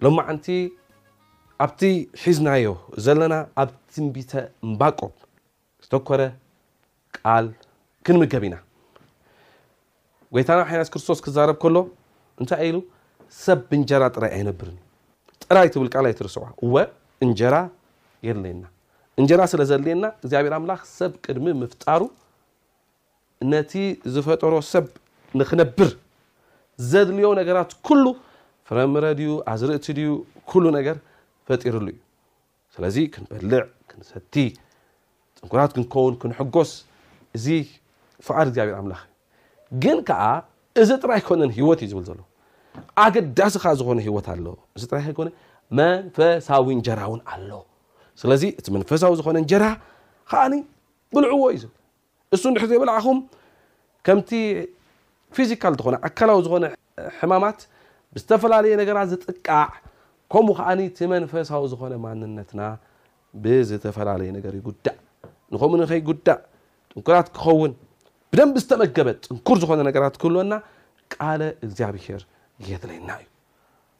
ሎማዕንቲ ኣብቲ ሒዝናዮ ዘለና ኣብ ትንቢተ እምባቆም ዝተኮረ ቃል ክንምገብ ኢና። ጎይታና ሓያል የሱስ ክርስቶስ ክዛረብ ከሎ እንታይ እዩ ኢሉ? ሰብ ብእንጀራ ጥራይ ኣይነብርን እዩ። ጥራይ ትብል ቃል ኣይትርስዕዋ። እወ እንጀራ የድልየና። እንጀራ ስለ ዘድልየና እግዚኣብሔር ኣምላኽ ሰብ ቅድሚ ምፍጣሩ ነቲ ዝፈጠሮ ሰብ ንኽነብር ዘድልዮ ነገራት ኩሉ ፍረምረ ድዩ ኣዝርእቲ ድዩ ኩሉ ነገር ፈጢርሉ እዩ ስለዚ ክንበልዕ ክንሰቲ ፅንኩራት ክንከውን ክንሕጎስ እዚ ፍቓድ እግዚኣብሔር ኣምላኽ እዩ ግን ከዓ እዚ ጥራይ ኮነን ህይወት እዩ ዝብል ዘሎ ኣገዳሲ ከዓ ዝኾነ ህይወት ኣሎ እዚ ጥራይ ከይኮነ መንፈሳዊ እንጀራ እውን ኣሎ ስለዚ እቲ መንፈሳዊ ዝኾነ እንጀራ ከዓኒ ብልዕዎ እዩ ዝብል እሱ እንድሕር ዘይበላዕኹም ከምቲ ፊዚካል ዝኾነ ኣካላዊ ዝኾነ ሕማማት ብዝተፈላለየ ነገራት ዝጥቃዕ ከምኡ ከዓ እቲ መንፈሳዊ ዝኾነ ማንነትና ብዝተፈላለየ ነገር ይጉዳእ ንከምኡ ንከይጉዳእ ጥንኩራት ክኸውን ብደንብ ዝተመገበ ጥንኩር ዝኾነ ነገራት ክህልወና ቃለ እግዚኣብሔር የድለየና እዩ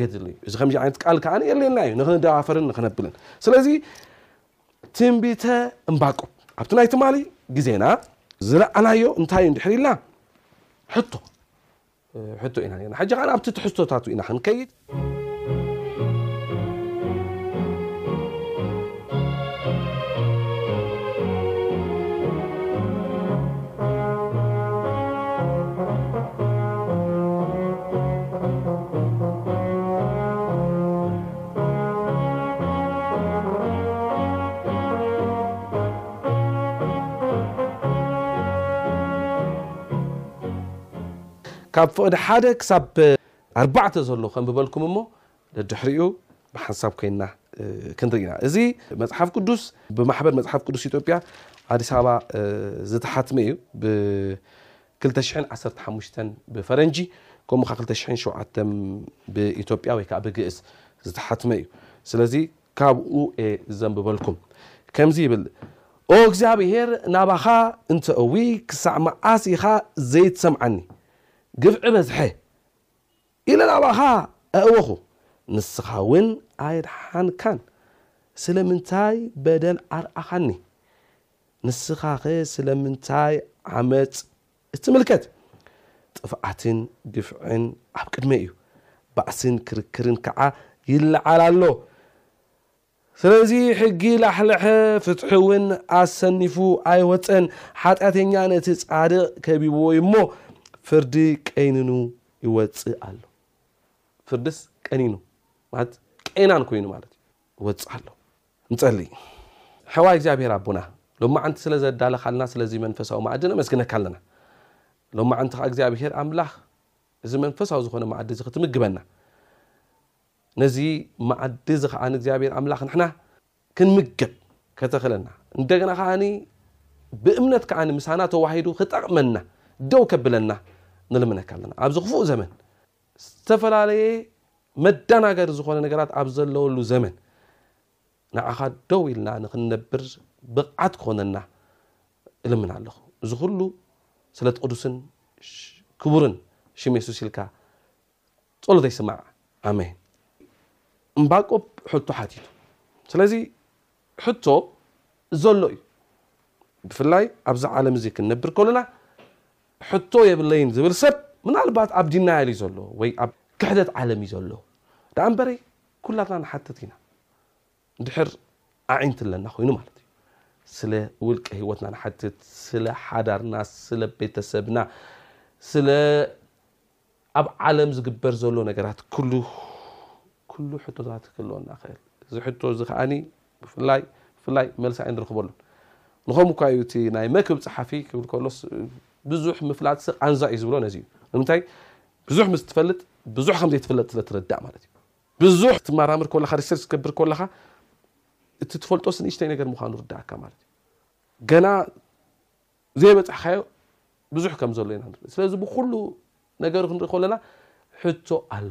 የድሊ እዩ። እዚ ከምዚ ዓይነት ቃል ከኣ የድልየና እዩ፣ ንኽንደፋፈርን ንኽነብልን። ስለዚ ትንቢተ እምባቆም ኣብቲ ናይ ትማሊ ግዜና ዝረኣናዮ እንታይ እዩ እንድሕር ኢልና ሕቶ ሕቶ ኢና ነርና። ሕጂ ከኣ ኣብቲ ትሕዝቶታቱ ኢና ክንከይድ። ካብ ፍቕዲ ሓደ ክሳብ ኣርባዕተ ዘሎ ከንብበልኩም እሞ ደድሕሪኡ ብሓንሳብ ኮይንና ክንርኢ ኢና። እዚ መጽሓፍ ቅዱስ ብማሕበር መጽሓፍ ቅዱስ ኢትዮጵያ ኣዲስ ኣበባ ዝተሓትመ እዩ ብ2015 ብፈረንጂ ከምኡ ከ 2007 ብኢትዮጵያ ወይ ከዓ ብግእዝ ዝተሓትመ እዩ ስለዚ ካብኡ እየ ዘንብበልኩም ከምዚ ይብል ኦ እግዚኣብሔር ናባኻ እንተ እዊ ክሳዕ መዓስ ኢኻ ዘይትሰምዓኒ ግፍዒ በዝሐ ኢለ ናባኻ ኣእወኹ፣ ንስኻውን ኣየድሓንካን፣ ስለምንታይ በደል ኣርኣኻኒ? ንስኻኸ ስለምንታይ ዓመጽ እትምልከት? ጥፍኣትን ግፍዕን ኣብ ቅድመይ እዩ፣ ባእስን ክርክርን ከኣ ይለዓል ኣሎ። ስለዚ ሕጊ ላሕለሐ፣ ፍትሒ እውን ኣሰኒፉ ኣይወጸን። ሓጢኣተኛ ነቲ ጻድቕ ከቢብዎ እዩ እሞ፣ ፍርዲ ቀይንኑ ይወጽእ ኣሎ። ፍርድስ ቀኒኑ፣ ማለት ቄናን ኮይኑ ማለት እዩ፣ ይወጽእ ኣሎ። ንጸሊ። ሕዋይ እግዚኣብሔር ኣቦና፣ ሎማዕንቲ ስለ ዘዳለኻልና ስለዚ መንፈሳዊ መኣዲ ነመስግነካ ኣለና። ሎማዕንቲ ከኣ እግዚኣብሔር ኣምላኽ እዚ መንፈሳዊ ዝኾነ መኣዲ እዚ ክትምግበና፣ ነዚ መኣዲ እዚ ከኣ ንእግዚኣብሔር ኣምላኽ ንሕና ክንምገብ ከተኽእለና እንደገና ከኣ ብእምነት ከኣ ምሳና ተዋሂዱ ክጠቕመና ደው ከብለና ንልምነካ ኣለና። ኣብዚ ክፉእ ዘመን ዝተፈላለየ መዳናገሪ ዝኾነ ነገራት ኣብ ዘለወሉ ዘመን ንዓኻ ደው ኢልና ንክንነብር ብቕዓት ክኾነና እልምን ኣለኹ። እዚ ኩሉ ስለቲ ቅዱስን ክቡርን ሽም የሱስ ኢልካ ጸሎተይ ስማዕ ኣሜን። እምባቆብ ሕቶ ሓቲቱ ስለዚ ሕቶ ዘሎ እዩ ብፍላይ ኣብዚ ዓለም እዚ ክንነብር ከሎና ሕቶ የብለይን ዝብል ሰብ ምናልባት ኣብ ዲናያል እዩ ዘሎ ወይ ኣብ ክሕደት ዓለም እዩ ዘሎ ደኣ እምበረይ ኩላትና ንሓትት ኢና እንድሕር ኣዒንቲ ኣለና ኮይኑ ማለት እዩ ስለ ውልቀ ህይወትና ንሓትት ስለ ሓዳርና ስለ ቤተሰብና ስለ ኣብ ዓለም ዝግበር ዘሎ ነገራት ኩሉ ኩሉ ሕቶታት ክህልወና ይኽእል። እዚ ሕቶ እዚ ከኣ ብፍላይ ብፍላይ መልሲ ኣይንረኽበሉን። ንኸምኡ እኳ እዩ እቲ ናይ መክብብ ጸሓፊ ክብል ከሎስ ብዙሕ ምፍላጥሲ ቃንዛ እዩ ዝብሎ ነዚ እዩ። ንምንታይ ብዙሕ ምስ እትፈልጥ ብዙሕ ከም ዘይትፍለጥ ስለ እትርዳእ ማለት እዩ። ብዙሕ ክትመራምር ከለኻ ሪሰርች ክትገብር ከለኻ እቲ ትፈልጦስ ንእሽተይ ነገር ምዃኑ ይርድኣካ ማለት እዩ። ገና ዘይበጻሕካዮ ብዙሕ ከም ዘሎ ኢና ንርኢ። ስለዚ ብኹሉ ነገር ክንርኢ ከለና ሕቶ ኣሎ።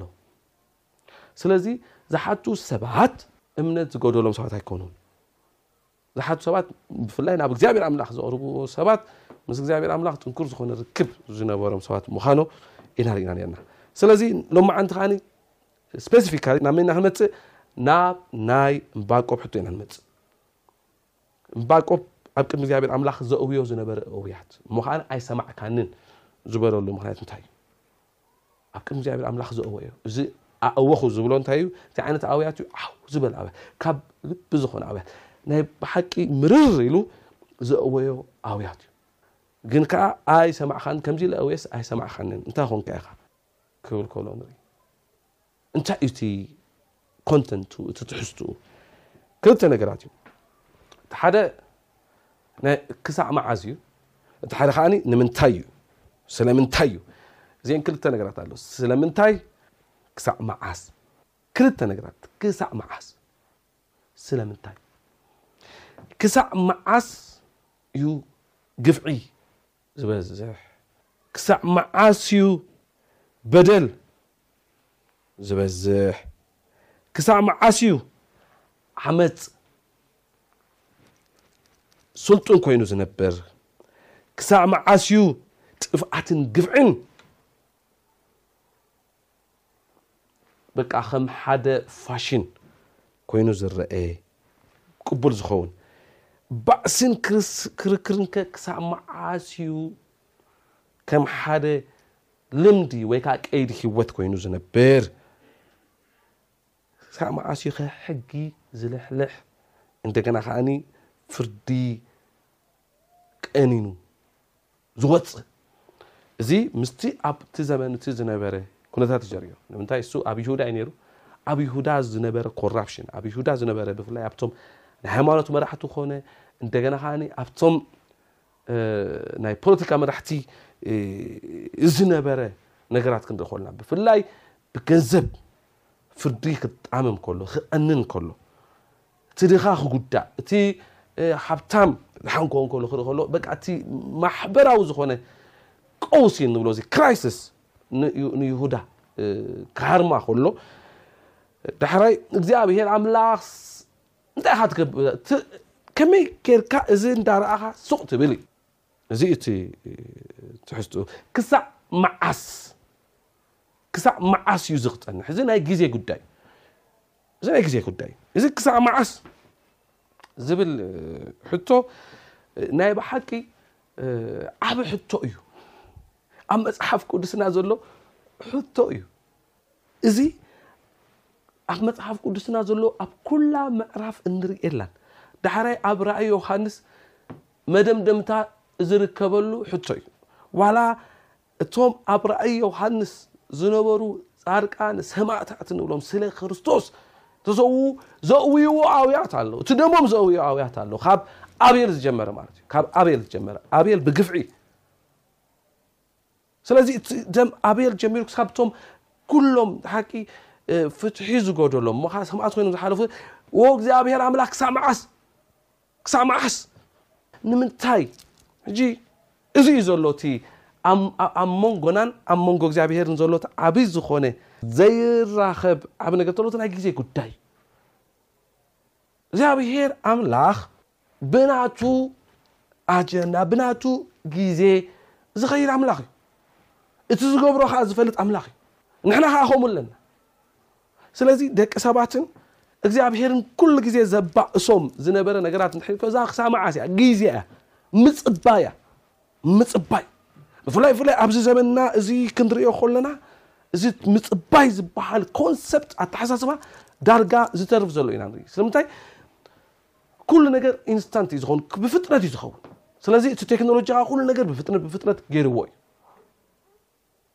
ስለዚ ዝሓቱ ሰባት እምነት ዝጎደሎም ሰባት ኣይኮኑን። ዝሓቱ ሰባት ብፍላይ ናብ እግዚኣብሔር ኣምላኽ ዘቕርቡ ሰባት ምስ እግዚኣብሔር ኣምላኽ ጥንኩር ዝኾነ ርክብ ዝነበሮም ሰባት ምዃኖ ኢና ርኢና ነርና። ስለዚ ሎማዓንቲ ከዓኒ ስፔሲፊካሊ ናብ መና ክንመፅእ ናብ ናይ እምባቆብ ሕቶ ኢና ንመፅእ። እምባቆም ኣብ ቅድሚ እግዚኣብሔር ኣምላኽ ዘእውዮ ዝነበረ እውያት እሞ ከኣ ኣይሰማዕካንን ዝበለሉ ምክንያት እንታይ እዩ? ኣብ ቅድሚ እግዚኣብሔር ኣምላኽ ዘእወዮ እዚ ኣእወኹ ዝብሎ እንታይ እዩ? እንታይ ዓይነት ኣውያት እዩ? ዓው ዝበለ ኣውያት፣ ካብ ልቢ ዝኾነ ኣውያት፣ ናይ ብሓቂ ምርር ኢሉ ዘእወዮ ኣውያት እዩ። ግን ከዓ ኣይሰማዕካን ከምዚ ኢለ እውየስ ኣይሰማዕካንን እንታይ ኾንካ ኢኻ ክብል ከሎ ንርኢ። እንታይ እዩ እቲ ኮንተንቱ እቲ ትሕዝትኡ ክልተ ነገራት እዩ እቲ ሓደ ክሳዕ መዓዝ እዩ እቲ ሓደ ከዓ ንምንታይ እዩ ስለምንታይ እዩ እዚአን ክልተ ነገራት ኣሎ ስለምንታይ ክሳዕ መዓዝ ክልተ ነገራት ክሳዕ መዓዝ ስለምንታይ ክሳዕ መዓዝ እዩ ግፍዒ ዝበዝሕ ክሳዕ መዓዝ እዩ በደል ዝበዝሕ? ክሳዕ መዓስ እዩ ዓመጽ ስልጡን ኮይኑ ዝነብር? ክሳዕ መዓስ እዩ ጥፍኣትን ግፍዕን በቃ ከም ሓደ ፋሽን ኮይኑ ዝረኤ ቅቡል ዝኸውን? ባእስን ክርክርን ከ ክሳዕ መዓስ እዩ ከም ሓደ ልምዲ ወይ ከኣ ቀይዲ ህይወት ኮይኑ ዝነብር ክሳዕ መዓስ እዩ ከ ሕጊ ዝልሕልሕ እንደገና ከኣኒ ፍርዲ ቀኒኑ ዝወጽእ እዚ ምስቲ ኣብቲ ዘመን እቲ ዝነበረ ኩነታት እዩ ዘርእዮ ንምንታይ እሱ ኣብ ይሁዳ እዩ ነይሩ ኣብ ይሁዳ ዝነበረ ኮራፕሽን ኣብ ይሁዳ ዝነበረ ብፍላይ ኣብቶም ናይ ሃይማኖት መራሕቲ ኮነ እንደገና ከኣኒ ኣብቶም ናይ ፖለቲካ መራሕቲ ዝነበረ ነገራት ክንርኢ ኮለና ብፍላይ ብገንዘብ ፍርዲ ክጣመም ከሎ ክቐንን ከሎ እቲ ድኻ ክጉዳእ እቲ ሃብታም ድሓን ክኸውን ከሎ ክርኢ ከሎ በቃ እቲ ማሕበራዊ ዝኾነ ቀውሲ ንብሎ እዚ ክራይሲስ ንይሁዳ ክሃርማ ከሎ ዳሕራይ እግዚኣብሄር ኣምላኽ እንታይ ኢኻ ትገብር ከመይ ጌርካ እዚ እንዳረኣኻ ሱቕ ትብል እዩ እዚ እዩ እቲ ትሕዝትኡ ክሳዕ መዓስ ክሳዕ መዓስ እዩ እዚ ክፀንሕ እዚ ናይ ግዜ ጉዳይ እዚ ናይ ግዜ ጉዳይ እዚ ክሳዕ መዓስ ዝብል ሕቶ ናይ ብሓቂ ዓብ ሕቶ እዩ ኣብ መፅሓፍ ቅዱስና ዘሎ ሕቶ እዩ እዚ ኣብ መጽሓፍ ቅዱስና ዘሎ ኣብ ኩላ ምዕራፍ እንርእየላን ዳሕራይ ኣብ ራእይ ዮሃንስ መደምደምታ ዝርከበሉ ሕቶ እዩ ዋላ እቶም ኣብ ራእይ ዮሃንስ ዝነበሩ ጻድቃን ሰማእታት ንብሎም ስለ ክርስቶስ ተሰዉ ዘእውይዎ ኣውያት ኣሎ እቲ ደሞም ዘእውዮ ኣውያት ኣሎ ካብ ኣቤል ዝጀመረ ማለት እዩ ካብ ኣቤል ዝጀመረ ኣቤል ብግፍዒ ስለዚ እቲ ደም ኣቤል ጀሚሩ ክሳብ እቶም ኩሎም ሓቂ ፍትሒ ዝጎደሎም እሞ ከዓ ሰማዕት ኮይኖም ዝሓለፉ ዎ እግዚኣብሔር ኣምላክ ክሳብ መዓስ ክሳብ መዓስ ንምንታይ ሕጂ እዚ እዩ ዘሎ እቲ ኣብ መንጎናን ኣብ መንጎ እግዚኣብሄርን ዘሎ እቲ ዓብይ ዝኾነ ዘይራኸብ ዓብ ነገር ተሎ እቲ ናይ ግዜ ጉዳይ እግዚኣብሄር ኣምላኽ ብናቱ ኣጀንዳ ብናቱ ግዜ ዝኸይድ ኣምላኽ እዩ እቲ ዝገብሮ ከዓ ዝፈልጥ ኣምላኽ እዩ ንሕና ከዓ ከምኡ ኣለና ስለዚ ደቂ ሰባትን እግዚኣብሄርን ኩሉ ግዜ ዘባእሶም ዝነበረ ነገራት ንሕን ከዛ ክሳብ መዓስ እያ ግዜ እያ ምፅባያ ምጽባይ ብፍላይ ብፍላይ ኣብዚ ዘመንና እዚ ክንሪኦ ከለና እዚ ምጽባይ ዝበሃል ኮንሰፕት ኣተሓሳስባ ዳርጋ ዝተርፍ ዘሎ ኢና ንርኢ ስለምንታይ ኩሉ ነገር ኢንስታንት እዩ ዝኸውን ብፍጥነት እዩ ዝኸውን ስለዚ እቲ ቴክኖሎጂ ኩሉ ነገር ብፍጥነት ብፍጥነት ገይርዎ እዩ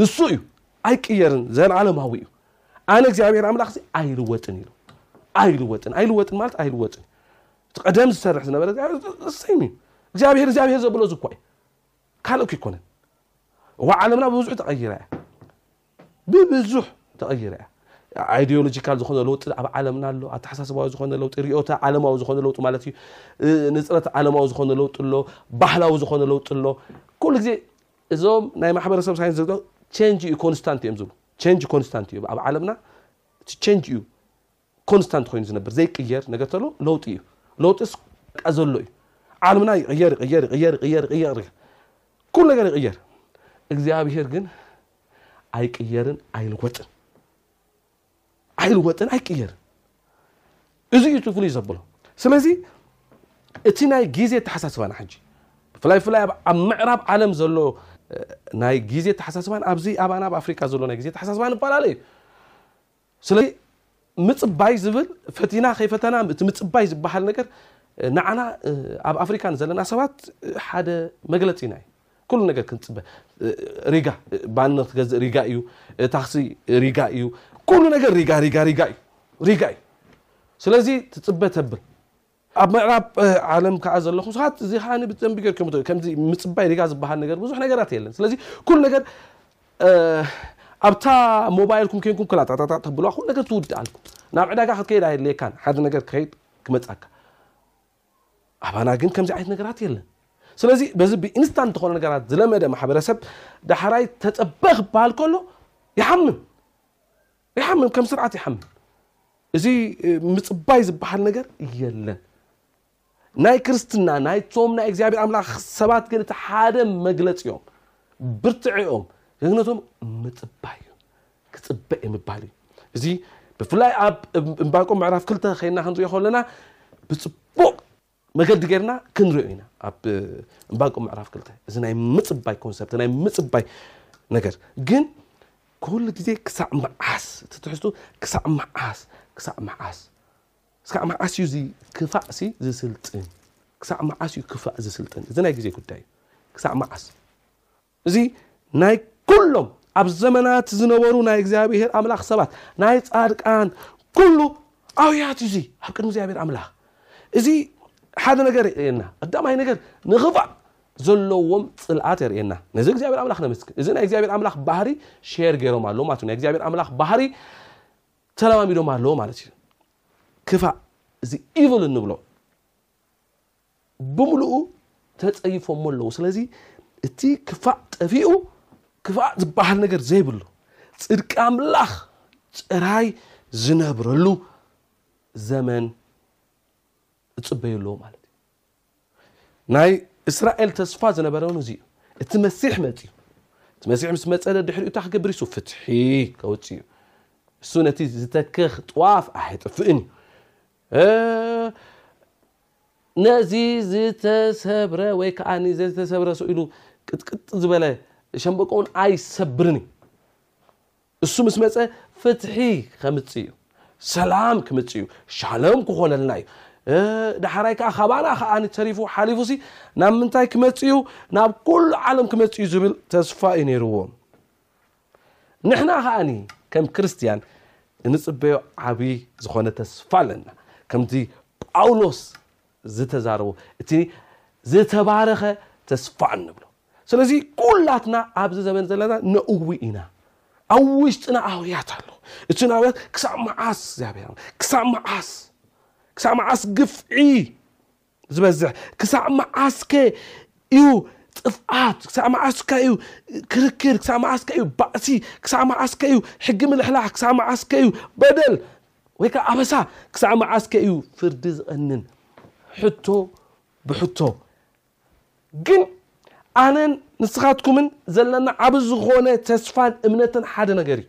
ንሱ እዩ ኣይቅየርን ዘልዓለማዊ እዩ ኣነ እግዚኣብሔር ኣምላኽ እዚ ኣይልወጥን ኢሉ ኣይልወጥን ኣይልወጥን ማለት ኣይልወጥን እቲ ቀደም ዝሰርሕ ዝነበረ እግዚኣብሔር እዩ እግዚኣብሔር እግዚኣብሔር ዘብሎ እዚ እኳ እዩ ካልእ ክይኮነን እዋ ዓለምና ብብዙሕ ተቐይራ እያ ብብዙሕ ተቐይራ እያ ኣይዲዮሎጂካል ዝኾነ ለውጢ ኣብ ዓለምና ኣሎ ኣተሓሳስባዊ ዝኾነ ለውጢ ሪኦታ ዓለማዊ ዝኾነ ለውጢ ማለት እዩ ንፅረት ዓለማዊ ዝኾነ ለውጢ ኣሎ ባህላዊ ዝኾነ ለውጢ ኣሎ ኩሉ ግዜ እዞም ናይ ማሕበረሰብ ሳይንስ ዝብሉ ቸንጅ እዩ ኮንስታንት እዮም ዝብሉ ቸንጅ ኮንስታንት እዩ ኣብ ዓለምና ቸንጅ እዩ ኮንስታንት ኮይኑ ዝነብር ዘይቅየር ነገር ተሎ ለውጢ እዩ ለውጢስ ቃ ዘሎ እዩ ዓለምና ይቕየር ይቕየር ይቕየር ይቕየር ይቕየር ኩሉ ነገር ይቕየር እግዚኣብሄር ግን ኣይቅየርን ኣይልወጥን ኣይልወጥን ኣይቅየርን እዚ እዩ ፍሉይ ዘብሎ ስለዚ እቲ ናይ ግዜ ተሓሳስባና ሕጂ ብፍላይ ፍላይ ኣብ ምዕራብ ዓለም ዘሎ ናይ ግዜ ተሓሳስባን ኣብዚ ኣባና ኣብ ኣፍሪካ ዘሎ ናይ ግዜ ተሓሳስባ ንፈላለ እዩ ስለዚ ምፅባይ ዝብል ፈቲና ከይፈተና እቲ ምፅባይ ዝበሃል ነገር ንዓና ኣብ ኣፍሪካ ዘለና ሰባት ሓደ መግለፂና እዩ ኩሉ ነገር ክንጽበ ሪጋ ባኒ ክትገዝእ ሪጋ እዩ ታክሲ ሪጋ እዩ ኩሉ ነገር ሪጋ ሪጋ ሪጋ እዩ ሪጋ እዩ ስለዚ ትጽበ ተብል ኣብ ምዕራብ ዓለም ከዓ ዘለኹም ሰባት እዚ ከዓ ብደንቢ ጌርኩም ከምዚ ምፅባይ ሪጋ ዝበሃል ነገር ብዙሕ ነገራት የለን ስለዚ ኩሉ ነገር ኣብታ ሞባይልኩም ኮንኩም ክላ ጣጣጣ ተብልዋ ኩሉ ነገር ትውድእ ኣልኩም ናብ ዕዳጋ ክትከይድ ኣየድልየካን ሓደ ነገር ክኸይድ ክመፃካ ኣባና ግን ከምዚ ዓይነት ነገራት የለን። ስለዚ በዚ ብኢንስታንት ዝኾነ ነገራት ዝለመደ ማሕበረሰብ ዳሕራይ ተጸበ ክበሃል ከሎ ይሓምም ይሓምም ከም ስርዓት ይሓምም። እዚ ምጽባይ ዝበሃል ነገር የለን። ናይ ክርስትና ናይቶም ናይ እግዚኣብሔር ኣምላኽ ሰባት ግን እቲ ሓደ መግለፂኦም ብርትዐኦም ጀግነቶም ምጽባይ እዩ። ክጽበ እየ ምባል እዩ እዚ ብፍላይ ኣብ እምባቆም ምዕራፍ ክልተ ከይና ክንሪኦ ከለና ብፅቡቅ መገዲ ጌርና ክንሪኦ ኢና ኣብ እምባቆም ምዕራፍ ክልተ እዚ ናይ ምፅባይ ኮንሰፕት ናይ ምፅባይ ነገር ግን ኩሉ ግዜ ክሳዕ መዓስ እቲ ትሕዝቱ ክሳዕ መዓስ ክሳዕ መዓስ ክሳዕ መዓስ እዩ እዚ ክፋእ ሲ ዝስልጥን ክሳዕ መዓስ እዩ ክፋእ ዝስልጥን እዚ ናይ ግዜ ጉዳይ እዩ ክሳዕ መዓስ እዚ ናይ ኩሎም ኣብ ዘመናት ዝነበሩ ናይ እግዚኣብሔር ኣምላኽ ሰባት ናይ ጻድቃን ኩሉ ኣውያት እዩ እዚ ኣብ ቅድሚ እግዚኣብሔር ኣምላኽ እዚ ሓደ ነገር የርእየና ቀዳማይ ነገር ንኽፋእ ዘለዎም ጽልኣት የርእየና ነዚ እግዚኣብሔር ኣምላኽ ነመስግን እዚ ናይ እግዚኣብሔር ኣምላኽ ባህሪ ሼር ገይሮም ኣለዎ ማለት እዩ ናይ እግዚኣብሔር ኣምላኽ ባህሪ ተለማሚዶም ኣለዎ ማለት እዩ ክፋእ እዚ ኢቭል እንብሎ ብምልኡ ተጸይፎሞ ኣለዉ። ስለዚ እቲ ክፋእ ጠፊኡ ክፋእ ዝበሃል ነገር ዘይብሉ ጽድቂ ኣምላኽ ጥራይ ዝነብረሉ ዘመን እጽበዩ ኣለዉ ማለት እዩ። ናይ እስራኤል ተስፋ ዝነበረ እውን እዚ እዩ። እቲ መሲሕ መፅዩ እቲ መሲሕ ምስ መፀለ ድሕሪኡ እንታይ ክገብር እሱ ፍትሒ ከውፅእ እዩ። እሱ ነቲ ዝተክኽ ጥዋፍ ኣይጥፍእን እዩ። እህ ነዚ ዝተሰብረ ወይ ከኣ ዘዝተሰብረ ስኢሉ ቅጥቅጥ ዝበለ ሸምበቆ እውን ኣይሰብርን እዩ እሱ ምስ መፀ ፍትሒ ከምፅእ እዩ ሰላም ክምፅ እዩ ሻሎም ክኾነልና እዩ ዳሕራይ ከዓ ካባና ከዓ ተሪፉ ሓሊፉ ሲ ናብ ምንታይ ክመፅ እዩ ናብ ኩሉ ዓለም ክመፅ እዩ ዝብል ተስፋ እዩ ነይርዎም ንሕና ከኣ ከም ክርስትያን እንጽበዮ ዓብዪ ዝኾነ ተስፋ ኣለና። ከምቲ ጳውሎስ ዝተዛረቦ እቲ ዝተባረኸ ተስፋ እንብሎ። ስለዚ ኩላትና ኣብዚ ዘበን ዘለና ነእዊ ኢና። ኣብ ውሽጥና ኣውያት ኣሎ። እቲ ናውያት ክሳብ መዓስ እግዚኣብሔር ክሳብ መዓስ ክሳብ መዓስ ግፍዒ ዝበዝሕ ክሳዕ መዓስከ እዩ ጥፍኣት ክሳዕ መዓስከ እዩ ክርክር ክሳዕ መዓስከ እዩ ባእሲ ክሳዕ መዓስከ እዩ ሕጊ ምልሕላሕ ክሳዕ መዓስከ እዩ በደል ወይ ከዓ ኣበሳ ክሳዕ መዓስከ እዩ ፍርዲ ዝቐንን ሕቶ ብሕቶ ግን ኣነን ንስኻትኩምን ዘለና ዓብ ዝኾነ ተስፋን እምነትን ሓደ ነገር እዩ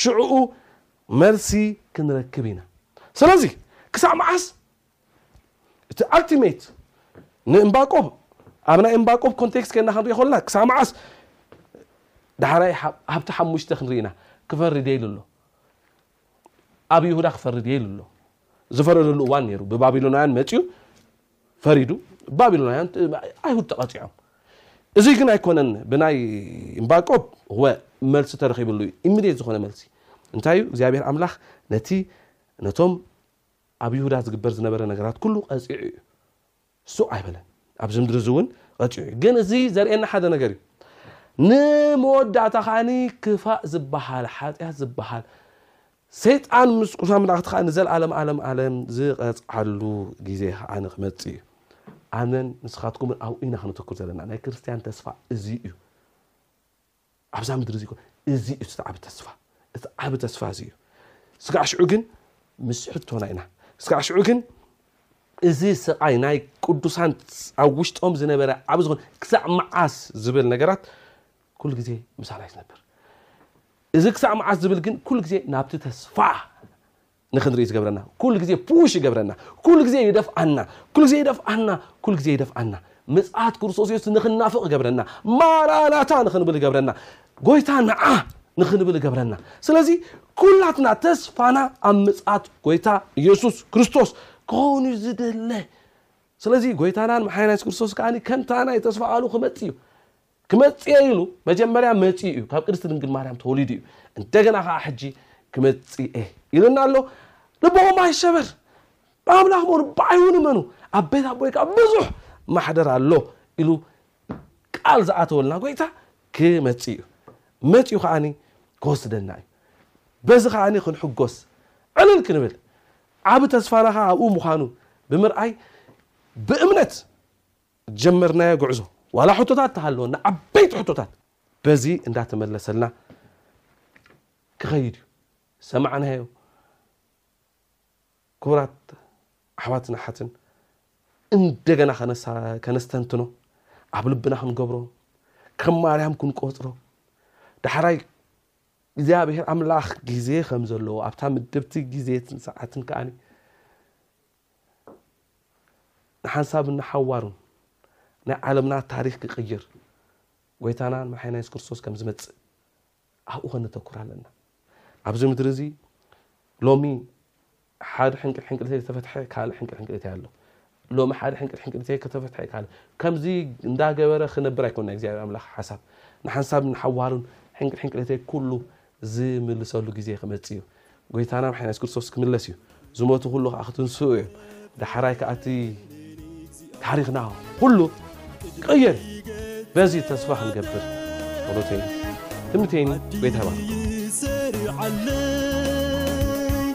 ሽዕኡ መልሲ ክንረክብ ኢና ስለዚ ክሳዕ መዓስ እቲ ኣልቲሜት ንእምባቆብ ኣብ ናይ እምባቆብ ኮንቴክስት ከና ክንሪኦ ከለና ክሳዕ መዓስ ዳሕራይ ሃብቲ ሓሙሽተ ክንሪኢና ክፈርድ ኢሉ ኣሎ ኣብ ይሁዳ ክፈርድ እየ ኢሉ ኣሎ። ዝፈረደሉ እዋን ነይሩ። ብባቢሎናውያን መፅዩ ፈሪዱ፣ ባቢሎናውያን ኣይሁድ ተቐፂዖም። እዚ ግን ኣይኮነን ብናይ እምባቆብ ወ መልሲ ተረኺብሉ እዩ። ኢሚድየት ዝኾነ መልሲ እንታይ እዩ? እግዚኣብሔር ኣምላኽ ነቲ ነቶም ኣብ ይሁዳ ዝግበር ዝነበረ ነገራት ኩሉ ቀፂዑ እዩ። ሱቕ ኣይበለን ኣብዚ ምድሪ እዚ እውን ቐፂዑ እዩ ግን እዚ ዘርእየና ሓደ ነገር እዩ ንመወዳእታ ከዓኒ ክፋእ ዝበሃል ሓጢኣት ዝበሃል ሰይጣን ምስ ቅዱሳን መላእኽቲ ከዓ ንዘለኣለም ኣለም ኣለም ዝቐፅዓሉ ግዜ ከዓኒ ክመፅእ እዩ ኣነን ንስኻትኩምን ኣብኡ ኢና ክነተኩር ዘለና ናይ ክርስትያን ተስፋ እዚ እዩ ኣብዛ ምድሪ እዚ እኮ እዚ እዩ እቲ ዓቢ ተስፋ እቲ ዓቢ ተስፋ እዚ እዩ ስጋዕ ሽዑ ግን ምስ ሕቶና ኢና ስጋዕ ሽዑ ግን እዚ ስቃይ ናይ ቅዱሳን ኣብ ውሽጦም ዝነበረ ዓብ ዝኾን ክሳዕ መዓስ ዝብል ነገራት ኩሉ ግዜ ምሳና ይዝነብር እዚ ክሳዕ መዓስ ዝብል ግን ኩሉ ግዜ ናብቲ ተስፋ ንክንሪኢ ዝገብረና ኩሉ ግዜ ፑሽ ይገብረና ኩሉ ግዜ ይደፍኣና ኩሉ ግዜ ይደፍኣና ኩሉ ግዜ ይደፍኣና ምጽኣት ክርስቶስ የሱስ ንክናፍቕ ይገብረና ማራናታ ንክንብል ይገብረና ጎይታ ንዓ ንክንብል ይገብረና ስለዚ ኩላትና ተስፋና ኣብ ምጽኣት ጎይታ የሱስ ክርስቶስ ክኸውን እዩ ዝድለ ስለዚ ጎይታናን መሓያና የሱስ ክርስቶስ ከዓኒ ከምታ ናይ ተስፋ ቃሉ ክመጽእ እዩ ክመጽእ እየ ኢሉ መጀመርያ መጺኡ እዩ ካብ ቅድስቲ ድንግል ማርያም ተወሊዱ እዩ እንደገና ከዓ ሕጂ ክመጽእ እየ ኢሉና ኣሎ ልብኹም ኣይሸበር ብኣምላኽ መኑ ብዓይውን እመኑ ኣብ ቤት ኣቦይ ከዓ ብዙሕ ማሕደር ኣሎ ኢሉ ቃል ዝኣተወልና ጎይታ ክመጽእ እዩ መጺኡ ከዓኒ ክወስደና እዩ በዚ ከዓኒ ክንሕጎስ ዕልል ክንብል ዓብ ተስፋና ከዓ ኣብኡ ምዃኑ ብምርኣይ ብእምነት ዝጀመርናዮ ጉዕዞ ዋላ ሕቶታት ተሃለወና ዓበይቲ ሕቶታት በዚ እንዳተመለሰልና ክኸይድ እዩ ዝሰማዕናዮ ክቡራት ኣሕዋትን ኣሓትን እንደገና ከነስተንትኖ ኣብ ልብና ክንገብሮ ከም ማርያም ክንቆፅሮ ዳሕራይ እግዚኣብሔር ኣምላኽ ግዜ ከም ዘለዎ ኣብታ ምድብቲ ግዜትን ሰዓትን ከዓኒ ንሓንሳብን ንሓዋሩን ናይ ዓለምና ታሪኽ ክቕይር ጐይታናን መርሓይና የሱስ ክርስቶስ ከም ዝመጽእ ኣብኡ ከነተኩር ኣለና። ኣብዚ ምድሪ እዚ ሎሚ ሓደ ሕንቅል ሕንቅልተይ ዝተፈትሐ ካልእ ሕንቅል ሕንቅልተይ ኣሎ ሎሚ ሓደ ሕንቅል ሕንቅልተይ ከተፈትሐ ካል ከምዚ እንዳገበረ ክነብር ኣይኮን ናይ እግዚኣብሔር ኣምላኽ ሓሳብ ንሓንሳብ ንሓዋሩን ሕንቅል ሕንቅልተይ ኩሉ ዝምልሰሉ ግዜ ክመጽእ እዩ። ጎይታና መሓኒና የሱስ ክርስቶስ ክምለስ እዩ። ዝሞቱ ኩሉ ከኣ ክትንስኡ እዮም። ዳሕራይ ከኣ እቲ ታሪኽና ኩሉ ክቕየር እዩ። በዚ ተስፋ ክንገብር ጸሎተይን ትምኒተይን እዩ። ጎይታ ይባርኩም።